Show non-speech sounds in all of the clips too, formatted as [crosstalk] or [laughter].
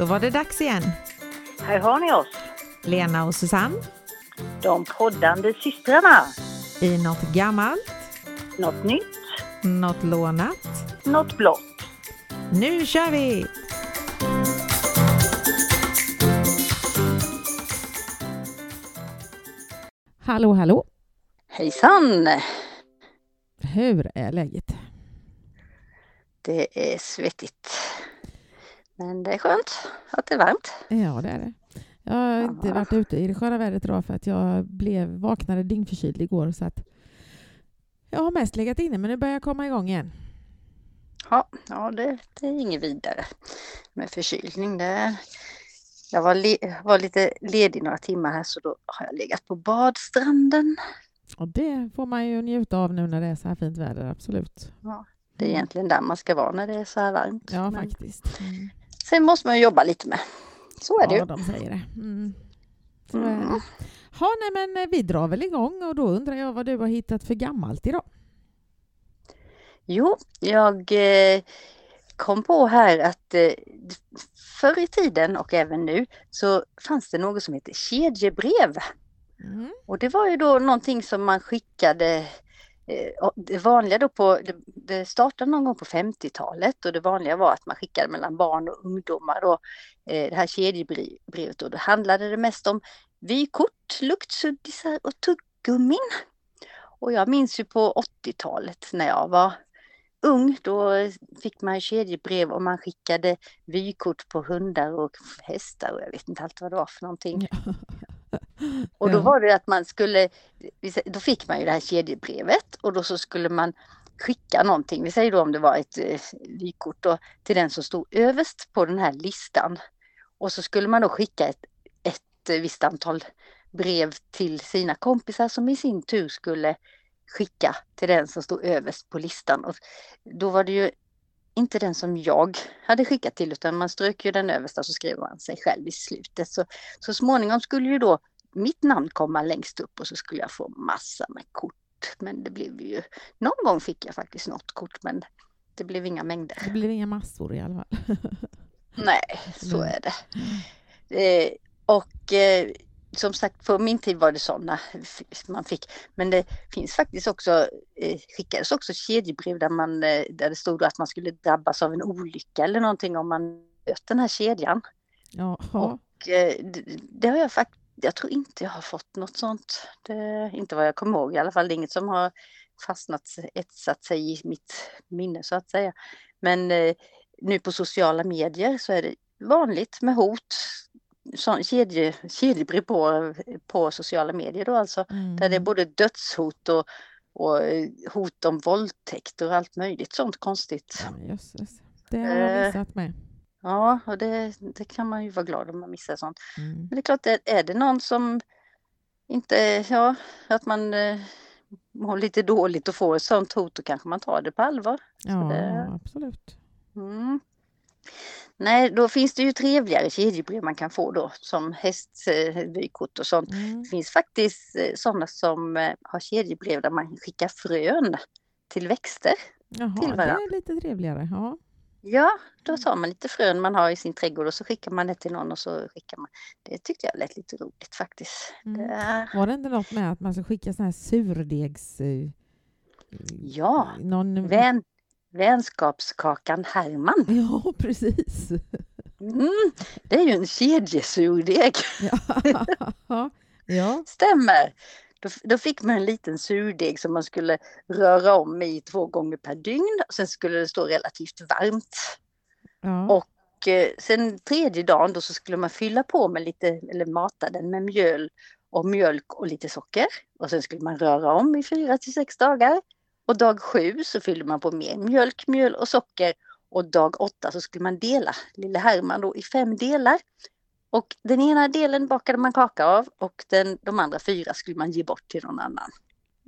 Då var det dags igen. Här har ni oss, Lena och Susanne de poddande systrarna. i något gammalt, Något nytt, något lånat. något blått. Nu kör vi! Hallå, hallå! Hejsan! Hur är läget? Det är svettigt. Men det är skönt att det är varmt. Ja, det är det. Jag har inte Ja. varit ute i det sköna vädret idag för att jag blev vaknade dyngförkyld igår så att jag har mest legat inne men nu börjar jag komma igång igen. Ja, ja det, det är inget vidare med förkylning. Det, jag var, le, var lite ledig några timmar här så då har jag legat på badstranden. Och det får man ju njuta av nu när det är så här fint väder, absolut. Det är egentligen där man ska vara när det är så här varmt. Ja, Men faktiskt. Mm. Sen måste man jobba lite med. Så är det Ja, ju. de säger det. Mm. Så Mm. det. Ha, nej, men eh, vi drar väl igång och då undrar jag vad du har hittat för gammalt idag? Jo, jag eh, kom på här att eh, förr i tiden och även nu så fanns det något som heter kedjebrev. Mm. Och det var ju då någonting som man skickade Eh, det vanliga då på, det, startade någon gång på 50-talet och det vanliga var att man skickade mellan barn och ungdomar då, eh, det här kedjebrevet och då handlade det mest om vykort, luktsuddisar och tuggummin. Och jag minns ju på 80-talet när jag var ung, då fick man kedjebrev och man skickade vykort på hundar och hästar och jag vet inte allt vad det var för någonting. Och då var det att man skulle, då fick man ju det här kedjebrevet och då så skulle man skicka någonting, vi säger då om det var ett eh, vykort då, till den som stod överst på den här listan. Och så skulle man då skicka ett, ett eh, visst antal brev till sina kompisar som i sin tur skulle skicka till den som stod överst på listan. Och då var det ju inte den som jag hade skickat till utan man strök ju den översta så skrev man sig själv i slutet. Så, så småningom skulle ju då mitt namn komma längst upp och så skulle jag få massa med kort. Men det blev ju, någon gång fick jag faktiskt något kort men det blev inga mängder. Det blir inga massor i alla fall. [laughs] Nej, så Mm. är det. Eh, och eh, som sagt, på min tid var det sådana man fick. Men det finns faktiskt också, eh, skickades också kedjebrev där, man, eh, där det stod att man skulle drabbas av en olycka eller någonting om man möt den här kedjan. Ja, Och eh, det, det har jag faktiskt, jag tror inte jag har fått något sånt. Det, inte vad jag kommer ihåg i alla fall, det är inget som har fastnat, etsat sig i mitt minne så att säga. Men eh, nu på sociala medier så är det vanligt med hot, sån kedje, kedjebrev på, på sociala medier då alltså. mm. Där det är både dödshot och, och eh, hot om våldtäkt och allt möjligt sånt konstigt. Ja. Det har jag Eh. missat med. Ja, och det, det kan man ju vara glad om man missar sånt. Mm. Men det är klart, är, det någon som inte, ja, att man eh, mår lite dåligt och får ett sånt hot, då kanske man tar det på allvar. Ja, det- absolut. Mm. Nej, då finns det ju trevligare kedjebrev man kan få då, som hästvykort och sånt. Mm. Det finns faktiskt eh, sådana som eh, har kedjebrev där man skickar frön till växter. Jaha, till det varandra. är lite trevligare. Ja. Ja, då tar man lite frön man har i sin trädgård och så skickar man det till någon och så skickar man. Det tyckte jag lät lite roligt faktiskt. Mm. Det, Var det inte något med att man ska skicka sån här surdegs... eh, Ja, någon... Vän, vänskapskakan Herman. [laughs] Ja, precis. Mm, det är ju en kedjesurdeg. Ja. [laughs] ja. Stämmer. Då, fick man en liten surdeg som man skulle röra om i två gånger per dygn. Sen skulle det stå relativt varmt. ja. Och eh, sen tredje dagen då så skulle man fylla på med lite, eller mata den med mjöl och mjölk och lite socker. Och sen skulle man röra om i fyra till sex dagar. Och dag sju så fyllde man på mer mjölk, mjöl och socker. Och dag åtta så skulle man dela lille Herman då i fem delar. Och den ena delen bakade man kaka av och den, de andra fyra skulle man ge bort till någon annan.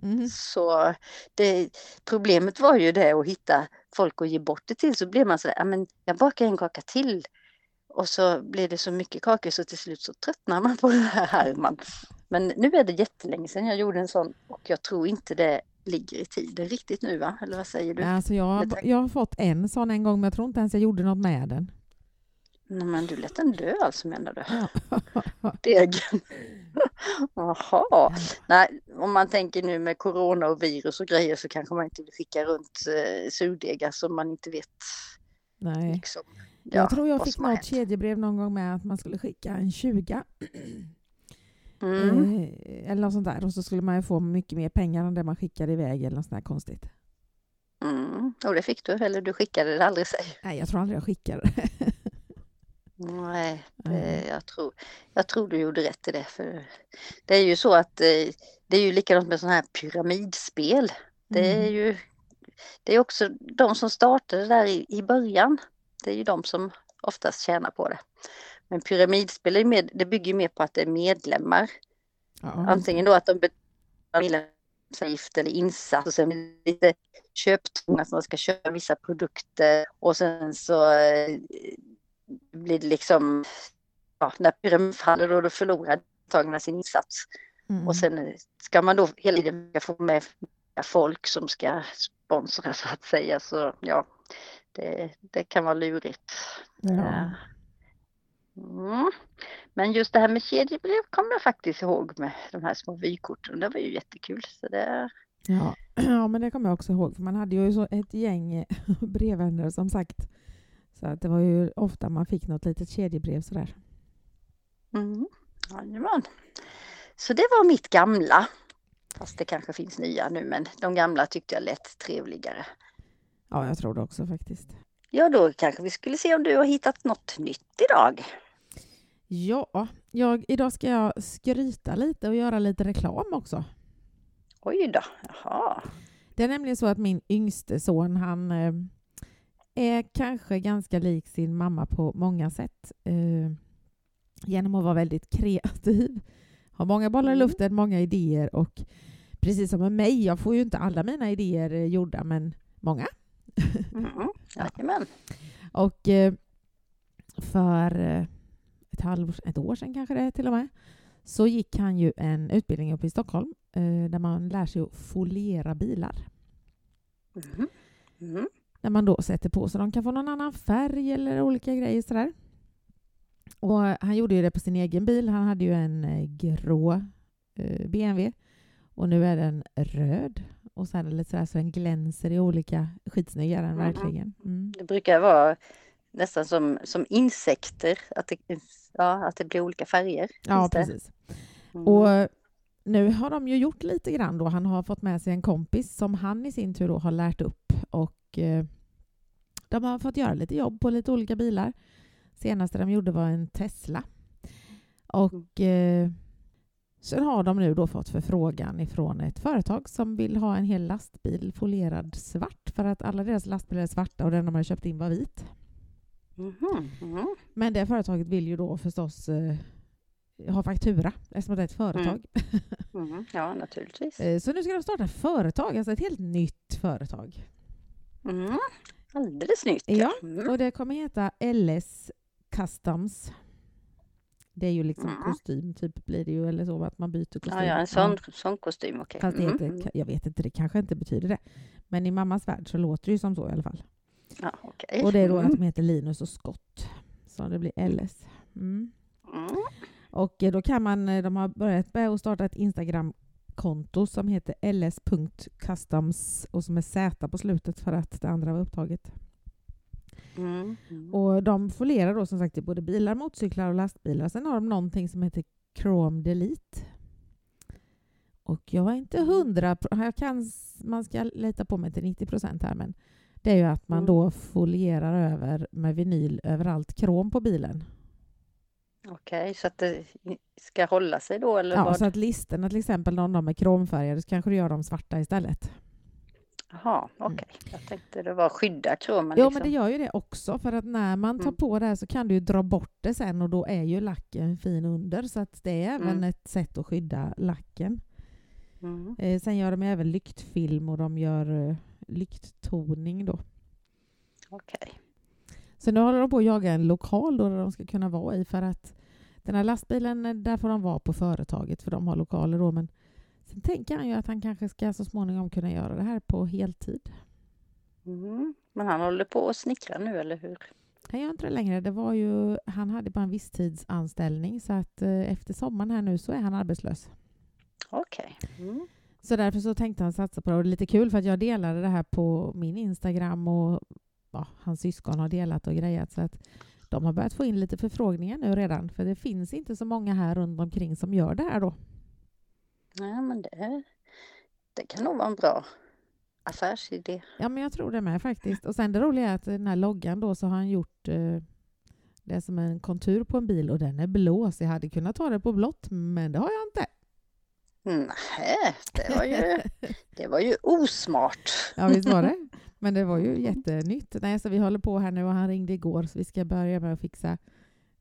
Mm. Så det, problemet var ju det att hitta folk att ge bort det till. Så blev man sådär, ja men jag bakar en kaka till. Och så blev det så mycket kakor så till slut så tröttnar man på [laughs] det här Herman. Men nu är det jättelänge sedan jag gjorde en sån och jag tror inte det ligger i tiden riktigt nu va? Eller vad säger du? Alltså jag, jag har fått en sån en gång men jag tror inte ens jag gjorde något med den. Nej, men du lät den dö alltså menar du? [laughs] [laughs] Ja. Degen. Jaha. Nej, om man tänker nu med corona och virus och grejer så kanske man inte vill skicka runt eh, surdegar som man inte vet. Nej. Liksom, Jag tror jag fick något kedjebrev någon gång med att man skulle skicka en 20 Mm. eh, eller något sånt där. Och så skulle man ju få mycket mer pengar än det man skickade iväg eller något sånt där konstigt. Mm. Och det fick du, eller du skickade det aldrig säg. Nej, jag tror aldrig jag skickade det. Nej, det, Nej. jag, tror, jag tror du gjorde rätt i det. För det är ju så att eh, det är ju likadant med sådana här pyramidspel. Det är Mm. ju det är också de som startade där i, i början. Det är ju de som oftast tjänar på det. Men pyramidspel är med, det bygger mer på att det är medlemmar. Ja. Antingen då att de betalar medlemsavgift eller insats och sen lite köptvång att man ska köpa vissa produkter och sen så eh, blir det liksom ja, när pyramiden faller då, då förlorar deltagarna sin insats. Mm. Och sen ska man då hela tiden få med folk som ska sponsra så att säga. Så ja, det, det kan vara lurigt. ja. Mm. Men just det här med kedjebrev kommer jag faktiskt ihåg med de här små vykorten. Det var ju jättekul. Så det, Ja. [clears throat] ja, men det kommer jag också ihåg. För man hade ju så ett gäng [laughs] brevvänner som sagt. Så det var ju ofta man fick något litet kedjebrev sådär. mm. Jajamän. Så det var mitt gamla. Fast det kanske finns nya nu men de gamla tyckte jag lät trevligare. Ja, jag tror det också faktiskt. Ja då kanske vi skulle se om du har hittat något nytt idag. Ja, jag, idag ska jag skryta lite och göra lite reklam också. Oj då, jaha. Det är nämligen så att min yngste son, han eh, är kanske ganska lik sin mamma på många sätt. Eh, genom att vara väldigt kreativ. Har många bollar i Mm. luften, många idéer och precis som med mig, jag får ju inte alla mina idéer eh, gjorda, men många. [laughs] Mm. Jajamän. Och eh, för eh, ett, halvår, ett år sedan kanske det är till och med, så gick han ju en utbildning uppe i Stockholm eh, där man lär sig att foliera bilar. Mm. Mm. När man då sätter på så de kan få någon annan färg eller olika grejer sådär. Och han gjorde ju det på sin egen bil. Han hade ju en eh, grå eh, BMW och nu är den röd. Och sen lite sådär så den glänser i olika skitsnygg är den Mhm. verkligen. Mm. Det brukar vara nästan som, som insekter, att det, ja, att det blir olika färger. Ja, precis. Mm. Och nu har de ju gjort lite grann då. Han har fått med sig en kompis som han i sin tur då har lärt upp och eh, de har fått göra lite jobb på lite olika bilar. Senaste de gjorde var en Tesla. Och eh, sen har de nu då fått förfrågan ifrån ett företag som vill ha en hel lastbil folierad svart för att alla deras lastbilar är svarta och den de har köpt in var vit. Mhm, mhm. Men det företaget vill ju då förstås eh, ha faktura eftersom det är ett företag. [laughs] Mhm. Ja, naturligtvis. Eh, Så nu ska de starta företag, alltså ett helt nytt företag. Mm. Alldeles nytt. Ja, Mm. Och det kommer heta LS Customs. Det är ju liksom Mm. kostym, typ blir det ju, eller så att man byter kostym. Ja, ja, en sån, sån kostym, okej. Det Mm. heter, jag vet inte, det kanske inte betyder det. Men i mammas värld så låter det ju som så i alla fall. Ja, okej. Och det är då att Mm. de heter Linus och Scott. Så det blir LS. Mm. Mm. Och då kan man, de har börjat med att starta ett Instagram-konto som heter ls.customs och som är Z på slutet för att det andra var upptaget. Mm. Mm. Och de folierar då som sagt i både bilar, motorcyklar och lastbilar. Sen har de någonting som heter Chrome Delete. Och jag är inte hundra, jag kan, man ska lita på mig till 90 procent här, men det är ju att man Mm. då folierar över med vinyl överallt krom på bilen. Okej, så att det ska hålla sig då eller Ja, vad? så att listerna till exempel, någon de är kromfärgade, så kanske du gör dem svarta istället. Jaha, okej. Jag tänkte det var skydda kromen. Mm. Jo, liksom. men det gör ju det också, för att när man tar Mm. på det här så kan du ju dra bort det sen och då är ju lacken fin under, så att det är även Mm. ett sätt att skydda lacken. Mm. Eh, sen gör de även lyktfilm och de gör eh, lykttoning då. Okej. Så nu håller de på att jaga en lokal då där de ska kunna vara i för att den här lastbilen, eh, där får de vara på företaget för de har lokaler då. Men sen tänker han ju att han kanske ska så småningom kunna göra det här på heltid. Mm. Men han håller på att snickra nu, eller hur? Jag gör inte det längre. Det var ju, han hade bara en visstidsanställning så att eh, efter sommaren här nu så är han arbetslös. Okej. Mm. Så därför så tänkte han satsa på det. Och det är lite kul för att jag delade det här på min Instagram och ja, hans syskon har delat och grejat. Så att de har börjat få in lite förfrågningar nu redan. För det finns inte så många här runt omkring som gör det här då. Nej, men det, det kan nog vara en bra affärsidé. Ja, men jag tror det med faktiskt. Och sen det roliga är att den här loggan då så har han gjort eh, det är som en kontur på en bil och den är blå. Så jag hade kunnat ta det på blått, men det har jag inte. Nej, det var ju, [laughs] det var ju osmart. Ja, visst var det. Men det var ju jättenytt. Nej, så vi håller på här nu och han ringde igår så vi ska börja med att fixa,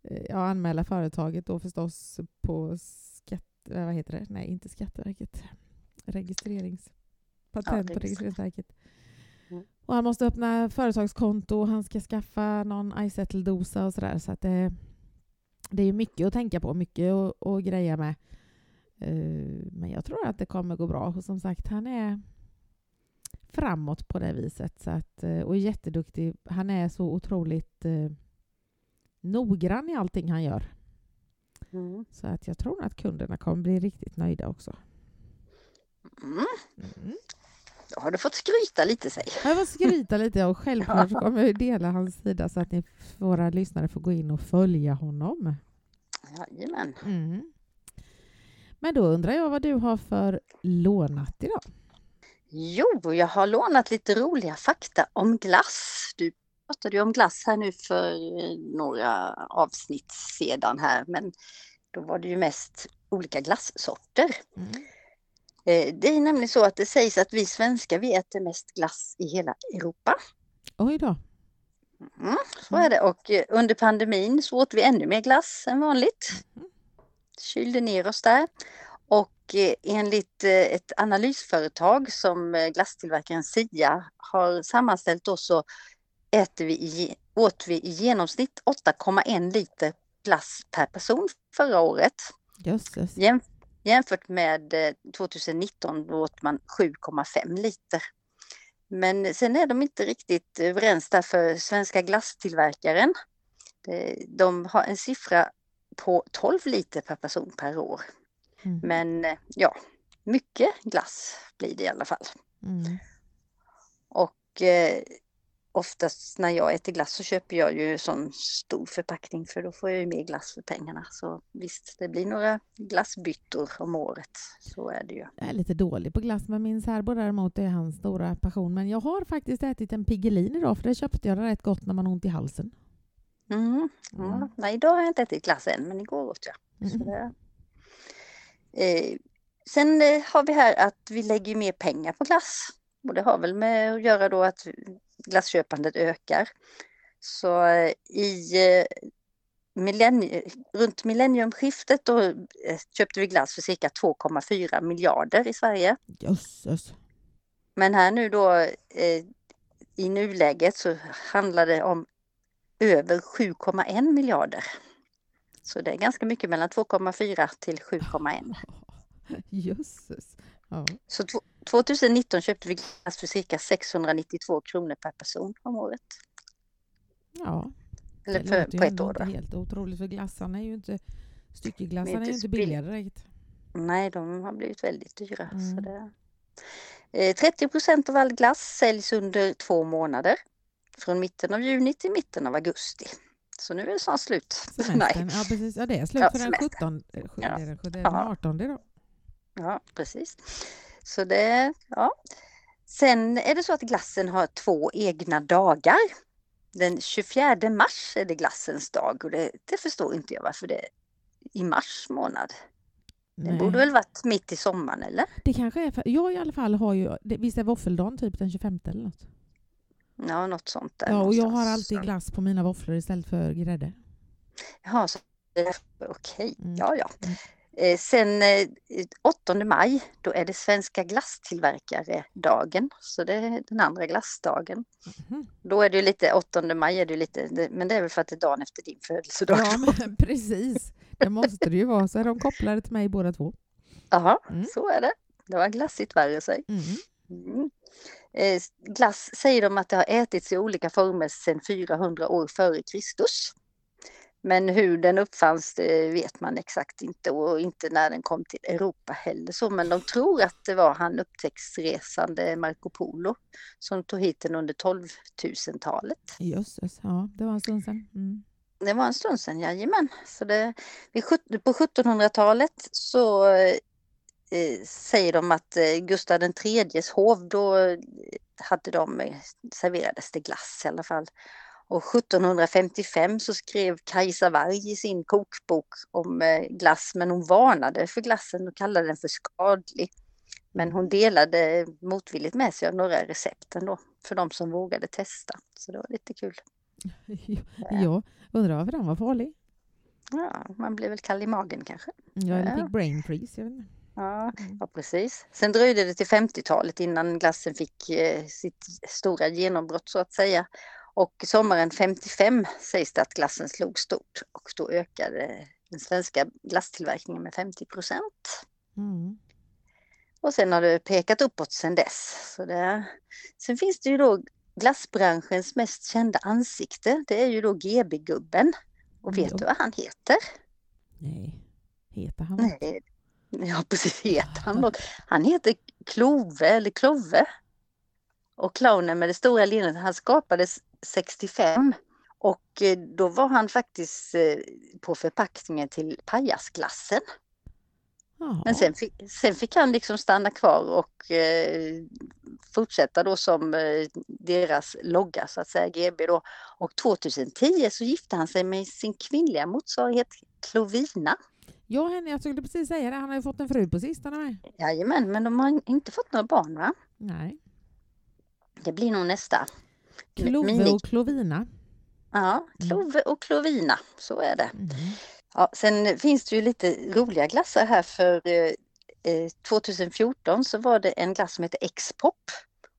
eh, ja, anmäla företaget då förstås på skatt, vad heter det? Nej, inte Skatteverket. Registrerings... Patent Ja, och registr- registreringsverket. Mm. Och han måste öppna företagskonto och han ska skaffa någon iSettle-dosa och sådär. Så att det, det är mycket att tänka på, mycket att, att greja med. Eh, Men jag tror att det kommer gå bra. Och som sagt, han är framåt på det viset. Så att, eh, och jätteduktig. Han är så otroligt eh, noggrann i allting han gör. Mm. Så att jag tror att kunderna kommer bli riktigt nöjda också. Mm. Mm. Då har du fått skryta lite sig. Jag får skryta lite och självklart [laughs] kommer jag dela hans sida så att ni, våra lyssnare får gå in och följa honom. Jajamän. Mm. Men då undrar jag vad du har för lånat idag? Jo, jag har lånat lite roliga fakta om glass. Du pratade ju om glass här nu för eh, några avsnitt sedan här, men då var det ju mest olika glassorter. Mm. Eh, Det är nämligen så att det sägs att vi svenskar vi äter mest glass i hela Europa. Oj då. Mm, så är det. Och eh, under pandemin så åt vi ännu mer glass än vanligt. Mhm. Kylde ner oss där. Eh, enligt eh, ett analysföretag som eh, glasstillverkaren Sia har sammanställt då så äter vi åt vi i genomsnitt 8,1 liter glass per person förra året. Jösses. Jäm, jämfört med eh, 2019 då åt man 7,5 liter. Men sen är de inte riktigt överens där för svenska glasstillverkaren. De har en siffra på 12 liter per person per år. Mm. Men eh, ja, mycket glass blir det i alla fall. Mm. Och eh, oftast när jag äter glass så köper jag ju sån stor förpackning för då får jag ju mer glass för pengarna. Så visst, det blir några glassbyttor om året. Så är det ju. Jag är lite dålig på glass, men min särbo däremot är hans stora passion. Men jag har faktiskt ätit en Piggelin idag, för det köpte jag rätt gott när man har ont i halsen. Mm. Ja, nej, idag har jag inte ätit glass än, men igår åt jag. Så Mm. det... eh, sen eh, har vi här att vi lägger mer pengar på glass. Och det har väl med att göra då att glassköpandet ökar. Så eh, i eh, millenni- runt millenniumskiftet då köpte vi glass för cirka 2,4 miljarder i Sverige. Jösses. Men här nu då eh, i nuläget så handlar det om över 7,1 miljarder. Så det är ganska mycket mellan 2,4 till 7,1. [laughs] Jösses. Ja. Så tw- 2019 köpte vi glass för cirka 692 kronor per person om året. ja. Eller det för, på ett år då. helt otroligt, för glassarna är ju inte... Styckeglassarna är ju inte så billigare direkt. Nej, de har blivit väldigt dyra. Så Mm. det... eh, 30 procent av all glass säljs under två månader. Från mitten av juni till mitten av augusti. Så nu är det snart slut. Semestern. [laughs] Ja, precis. Ja, det är slut Ja, för den semester. 17. eh, Ja. det är den sjutton- den Ja. 18 då. Ja, precis. Så det, ja. Sen är det så att glassen har två egna dagar. Den 24 mars är det glassens dag och det, det förstår inte jag varför det är i mars månad. Det Nej. borde väl varit mitt i sommaren eller? Det kanske är för... Jag i alla fall har ju... Visst är våffeldagen typ den 25 eller något? Ja, något sånt där. Ja, och jag har alltid glass på mina våfflor istället för grädde. Jaha, så okej, Mm. ja ja. Mm. Eh, sen eh, 8 maj, då är det svenska glasstillverkare-dagen. Så det är den andra glassdagen. Mhm. Då är det lite, 8 maj är det lite, men det är väl för att det är dagen efter din födelsedag. Ja, men [laughs] precis. Det måste det ju vara. Så är de kopplade till mig båda två. Jaha, Mm. så är det. Det var glassigt värre sig. Mm. Eh, glass säger de att det har ätits i olika former sedan 400 år före Kristus. Men hur den uppfanns vet man exakt inte och inte när den kom till Europa heller. Så, men de tror att det var han upptäcktsresande Marco Polo som tog hit den under 12 000-talet. Jösses, ja, det var en stund sedan. Mm. Det var en stund sedan, jajamän. Så det, på 1700-talet så eh, säger de att eh, Gustav IIIs hov, då hade de, eh, serverades det glass i alla fall. Och 1755 så skrev Kajsa Warg i sin kokbok om eh, glass, men hon varnade för glassen och kallade den för skadlig. Men hon delade motvilligt med sig av några recept ändå, för de som vågade testa. Så det var lite kul. [laughs] Ja, undrar varför den var farlig? Ja, man blev väl kall i magen kanske. Ja, eller fick brain freeze. Jag vet inte. Ja, mm. ja, precis. Sen dröjde det till 50-talet innan glassen fick eh, sitt stora genombrott så att säga. Och sommaren 55 sägs det att glassen slog stort och då ökade den svenska glasstillverkningen med 50 procent. Mm. Och sen har det pekat uppåt sen dess. Så det, sen finns det ju då glassbranschens mest kända ansikte. Det är ju då GB-gubben. Och vet jo. du vad han heter? Nej, heter han Nej. [laughs] Ja, precis, heter han något? Han heter Klove eller Klove. Och clownen med det stora leendet, han skapades 65 och eh, då var han faktiskt eh, på förpackningen till pajasglassen. Jaha. Men sen fick, sen fick han liksom stanna kvar och eh, fortsätta då som eh, deras logga så att säga, GB då. Och 2010 så gifte han sig med sin kvinnliga motsvarighet Clovina. Ja, henne, jag skulle precis säga det. Han har ju fått en fru på sistone med. Jajamän, men de har inte fått några barn va? Nej. Det blir nog nästa. Klove och Klovina. Ja. Klove och Klovina, så är det. Mm. Ja, sen finns det ju lite roliga glassar här för eh, 2014 eh, så var det en glass som heter X-pop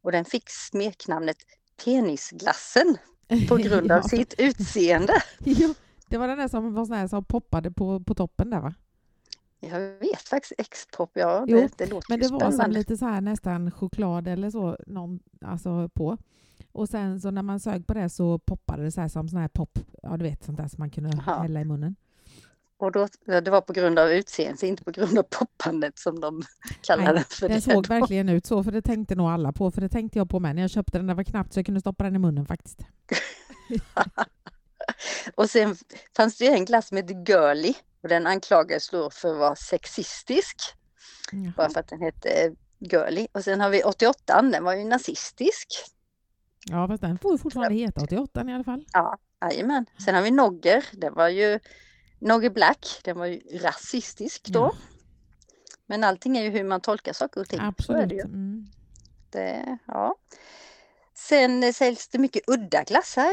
och den fick smeknamnet Penisglassen på [laughs] grund av ja. sitt utseende. [laughs] Det var den där som var sån här som poppade på, på toppen där va? Jag vet faktiskt X-pop, ja det, jo, det låter Men det var som lite så här nästan choklad eller så någon, alltså på. Och sen så när man sög på det så poppade det så här som sån här pop, ja du vet sånt där som man kunde Aha. hälla i munnen. Och då, det var på grund av utseendet, inte på grund av poppandet som de kallade Nej, för den det. Den såg verkligen ut så, för det tänkte nog alla på, för det tänkte jag på med när jag köpte den. Det var knappt så jag kunde stoppa den i munnen faktiskt. [laughs] [laughs] [laughs] och sen fanns det en glass som hette Girly och den anklagades då för att vara sexistisk. Jaha. Bara för att den hette Girly. Och sen har vi 88, den var ju nazistisk. Ja, fast den får fortfarande heta 88 i alla fall. Ja, jajamän. Sen har vi Nogger. Det var ju Nogger Black. Den var ju rasistisk då. Ja. Men allting är ju hur man tolkar saker och ting. Absolut. det, mm. det ja. Sen säljs det mycket udda glassar.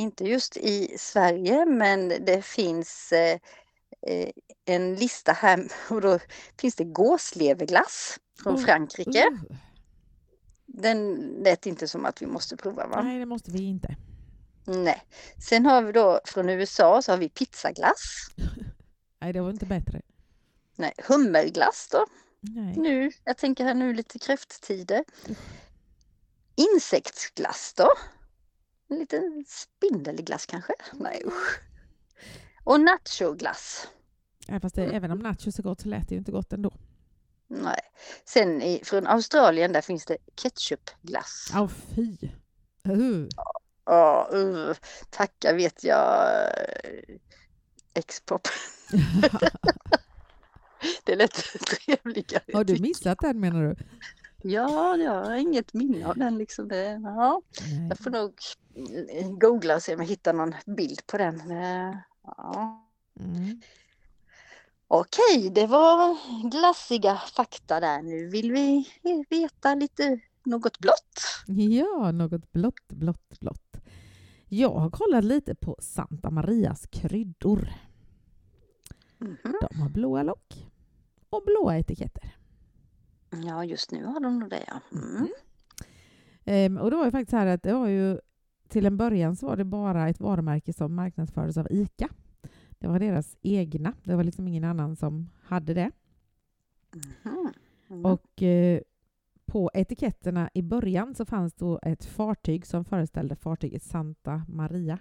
Inte just i Sverige, men det finns eh, eh en lista här [laughs] och då finns det gåsleverglass från oh. Frankrike. Uh. Den lät inte som att vi måste prova va? Nej, det måste vi inte. Nej. Sen har vi då från USA så har vi pizzaglass. [laughs] Nej, det var inte bättre. Nej, hummerglass då. Nej. Nu, jag tänker här nu lite kräfttider. Insektsglass då. En liten spindelglass kanske? Nej usch. Och nachoglass. Ja, fast det, även om nachos är gott så lät det ju inte gott ändå. Nej. Sen i, från Australien där finns det ketchupglass. Ja, oh, fy. Uh. Ja, uh. tacka vet jag X-pop. [laughs] [laughs] det lät [laughs] trevligare. Har du missat den menar du? Ja, jag har inget minne av den. Liksom det, ja. Jag får nog googla och se om jag hittar någon bild på den. Ja. Mm. Okej, det var glassiga fakta där. Nu vill vi veta lite något blått. Ja, något blått, blått, blått. Jag har kollat lite på Santa Marias kryddor. Mm -hmm. De har blåa lock och blåa etiketter. Ja, just nu har de nog det, ja. Mm. Mm. Ehm, och det var ju faktiskt så här att det var ju till en början så var det bara ett varumärke som marknadsfördes av ICA. Det var deras egna. Det var liksom ingen annan som hade det. Mm. Mm. Och eh, på etiketterna i början så fanns då ett fartyg som föreställde fartyget Santa Maria.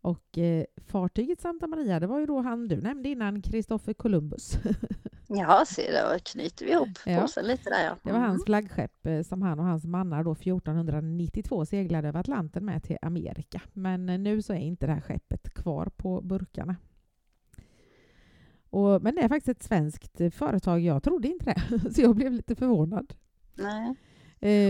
Och eh, fartyget Santa Maria, det var ju då han du nämnde innan, Kristoffer Columbus. [laughs] Ja, se då knyter vi ihop Ja. påsen lite där ja. Det var Mm. hans flaggskepp eh, som han och hans mannar då 1492 seglade över Atlanten med till Amerika. Men eh, nu så är inte det här skeppet kvar på burkarna. Och, men det är faktiskt ett svenskt eh, företag. Jag trodde inte det, [laughs] så jag blev lite förvånad. Nej.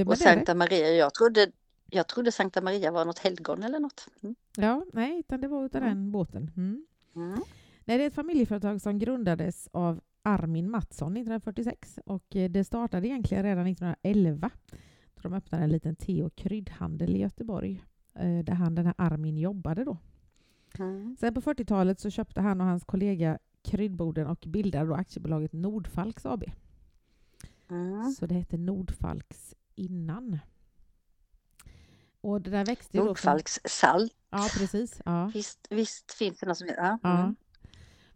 Eh, Och. Sankta Maria, jag trodde, jag trodde Sankta Maria var något helgon eller något. Mm. Ja, nej, utan det var utav Mm. den båten. Mm. Mm. Nej, det är ett familjeföretag som grundades av Armin Mattsson 1946 och eh, det startade egentligen redan 1911 då de öppnade en liten te och kryddhandel i Göteborg eh, där han, den här Armin jobbade då. Mm. Sen på 40-talet så köpte han och hans kollega kryddboden och bildade då aktiebolaget Nordfalks AB. Mm. Så det hette Nordfalks innan. Och det där växte ju då... Nordfalks salt, Ja, precis. Ja. visst, visst finns det något som heter... Ja. Ja. Mm.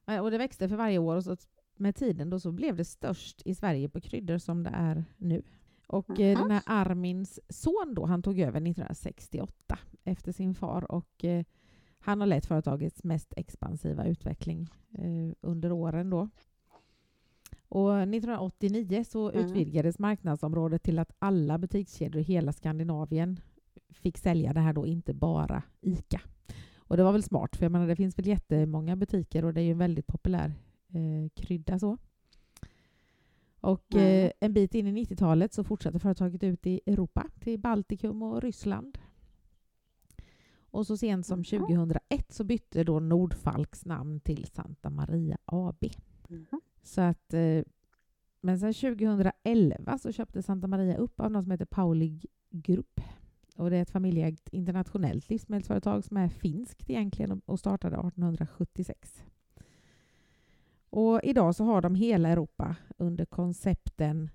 Men- Och det växte för varje år och så med tiden då så blev det störst i Sverige på kryddor som det är nu. Och Mhm. den här Armins son då, han tog över 1968 efter sin far och eh, han har lett företagets mest expansiva utveckling eh, under åren då. Och 1989 så Mm. utvidgades marknadsområdet till att alla butikskedjor i hela Skandinavien fick sälja det här då, inte bara ICA. Och det var väl smart, för jag menar, det finns väl jättemånga butiker och det är ju en väldigt populär eh, krydda. så. Och Mm. eh, en bit in i 90-talet så fortsatte företaget ut i Europa, till Baltikum och Ryssland. Och så sent som Mhm. 2001 så bytte då Nordfalks namn till Santa Maria AB. Mhm. Så att, eh, men sen 2011 så köpte Santa Maria upp av något som heter Paulig Group. Och det är ett familjeägt internationellt livsmedelsföretag som är finskt egentligen och startade 1876. Och idag så har de hela Europa under koncepten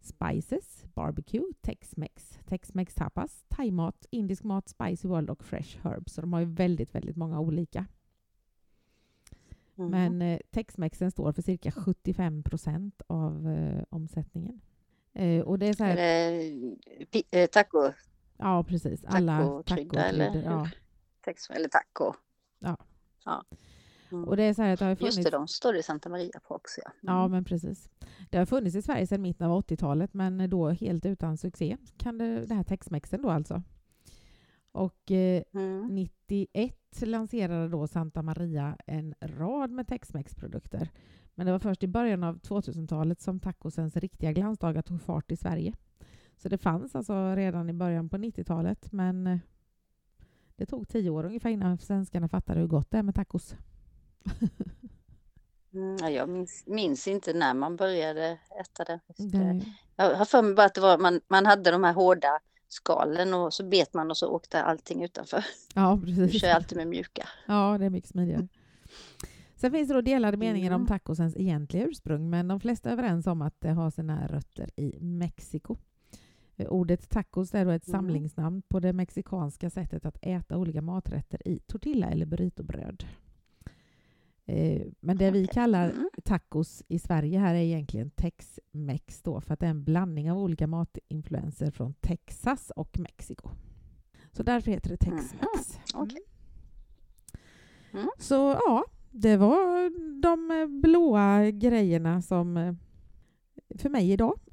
Spices, Barbecue, Tex-Mex, Tex-Mex Tapas, thaimat, indisk mat, Spicy World och Fresh Herbs. Så de har ju väldigt, väldigt många olika. Mm. Men eh, Tex-Mexen står för cirka 75 procent av eh, omsättningen. Eh, och det är så Är här, pi- eh, taco, ja precis, alla tacokrydda eller. Ja. tex, eller taco? Ja. ja. Mm. Och det är så här att det har funnits... Just det, de står i Santa Maria på också. Ja. Mm. Ja, men precis. Det har funnits i Sverige sedan mitten av 80-talet, men då helt utan succé. Kan det, det här Tex-Mexen då alltså. Och eh, Mm. 91 lanserade då Santa Maria en rad med Tex-Mex-produkter. Men det var först i början av 2000-talet som tacosens riktiga glansdagar tog fart i Sverige. Så det fanns alltså redan i början på 90-talet, men eh, det tog tio år ungefär innan svenskarna fattade hur gott det är med tacos. Mm, ja, jag minns, minns inte när man började äta det. Jag har för mig bara att det var, man, man hade de här hårda skalen och så bet man och så åkte allting utanför. ja, precis. kör alltid med mjuka. Ja, det är mycket smidigare. Sen finns det då delade meningar om tacosens egentliga ursprung, men de flesta är överens om att det har sina rötter i Mexiko. Ordet tacos är då ett Mm. samlingsnamn på det mexikanska sättet att äta olika maträtter i tortilla eller burritobröd. Eh, Men det vi kallar Mm. tacos i Sverige här är egentligen Tex-Mex då, för att det är en blandning av olika matinfluenser från Texas och Mexiko. Så därför heter det Tex-Mex. Mhm. Okej. Mm. Så ja, det var de blåa grejerna som eh, för mig idag. [laughs]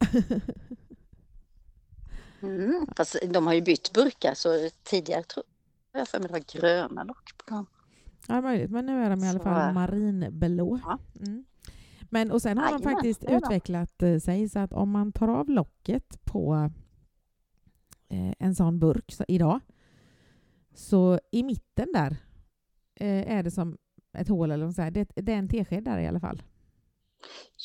Mm. Fast de har ju bytt burkar så tidigare tror jag för mig det var gröna lock på dem. Ja, möjligt, men nu är de i alla fall marinblå. ja. Mm. Men och sen har de Jajamän, faktiskt de. utvecklat eh, sig så att om man tar av locket på eh, en sån burk så, idag så i mitten där eh, är det som ett hål eller så här. Det, det är en tesked där i alla fall.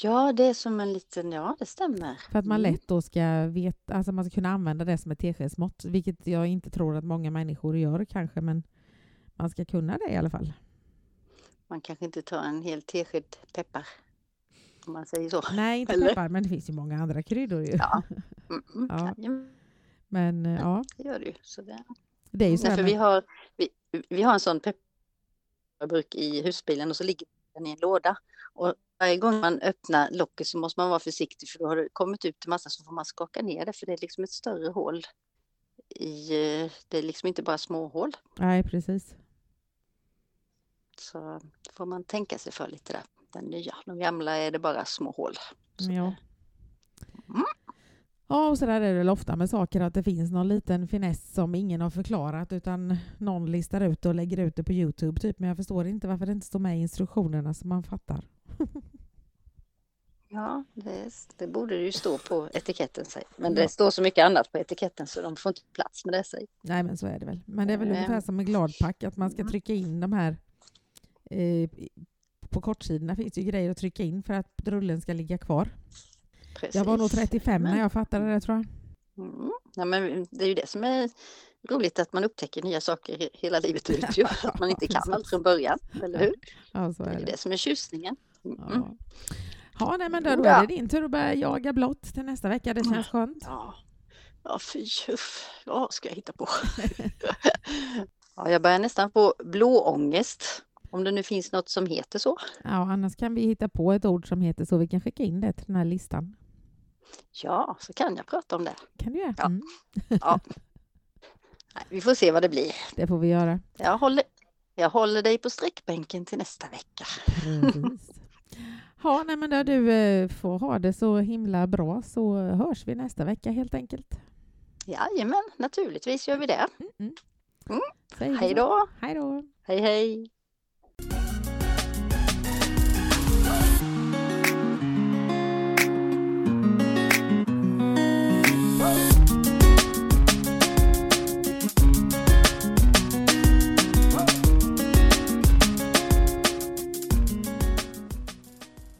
Ja, det är som en liten, ja det stämmer. För att man Mm. lätt då ska veta, alltså man ska kunna använda det som ett teskedsmått, vilket jag inte tror att många människor gör kanske, men man ska kunna det i alla fall. Man kanske inte tar en hel tesked peppar. Om man säger så. Nej, inte Eller? peppar, men det finns ju många andra kryddor ju. Ja, [laughs] mm, Ja. Men eh, ja, det gör det ju. Så det. det är ju så Nej, för vi, har, vi, vi har en sån pepparburk i husbilen och så ligger den i en låda. Och varje gång man öppnar locket så måste man vara försiktig för då har det kommit ut en massa så får man skaka ner det för det är liksom ett större hål. I, det är liksom inte bara små hål. Nej, precis. Så får man tänka sig för lite där. Den nya, de gamla är det bara små hål. Så Ja. Mm. Ja, och så där är det väl ofta med saker att det finns någon liten finess som ingen har förklarat utan någon listar ut och lägger ut det på Youtube typ. Men jag förstår inte varför det inte står med i instruktionerna så man fattar. Ja, det, det borde det ju stå på etiketten. Säg. Men Ja. det står så mycket annat på etiketten så de får inte plats med det. Säg. Nej, men så är det väl. Men det är väl Eh. ungefär som med gladpack att man ska Mm. trycka in de här eh, på kortsidorna finns det ju grejer att trycka in för att rullen ska ligga kvar. Precis. Jag var nog 35 när Men- jag fattade det tror jag. Mm. Ja, men det är ju det som är roligt att man upptäcker nya saker he- hela livet ut. Ju. [laughs] [laughs] Att man inte kan allt från början, eller hur? Ja, så Det är är ju det. det som är tjusningen. Mm. Ja. Ja, nej, men då, då är det din tur att börja jaga blått till nästa vecka. Det känns skönt. Ja, ja fy, uff. Ja, ska jag hitta på? [laughs] ja, jag börjar nästan få blåångest. Om det nu finns något som heter så. Ja, annars kan vi hitta på ett ord som heter så. Vi kan skicka in det till den här listan. Ja, så kan jag prata om det. Kan du göra? Ja. Mm, [laughs] Nej, vi får se vad det blir. det får vi göra. Jag håller, jag håller dig på sträckbänken till nästa vecka. Precis. [laughs] Ja, nej, men där du eh, får ha det så himla bra så hörs vi nästa vecka helt enkelt. Jajamän, naturligtvis gör vi det. Mm, mm. Mm. Hej då! Hej då! Hej hej!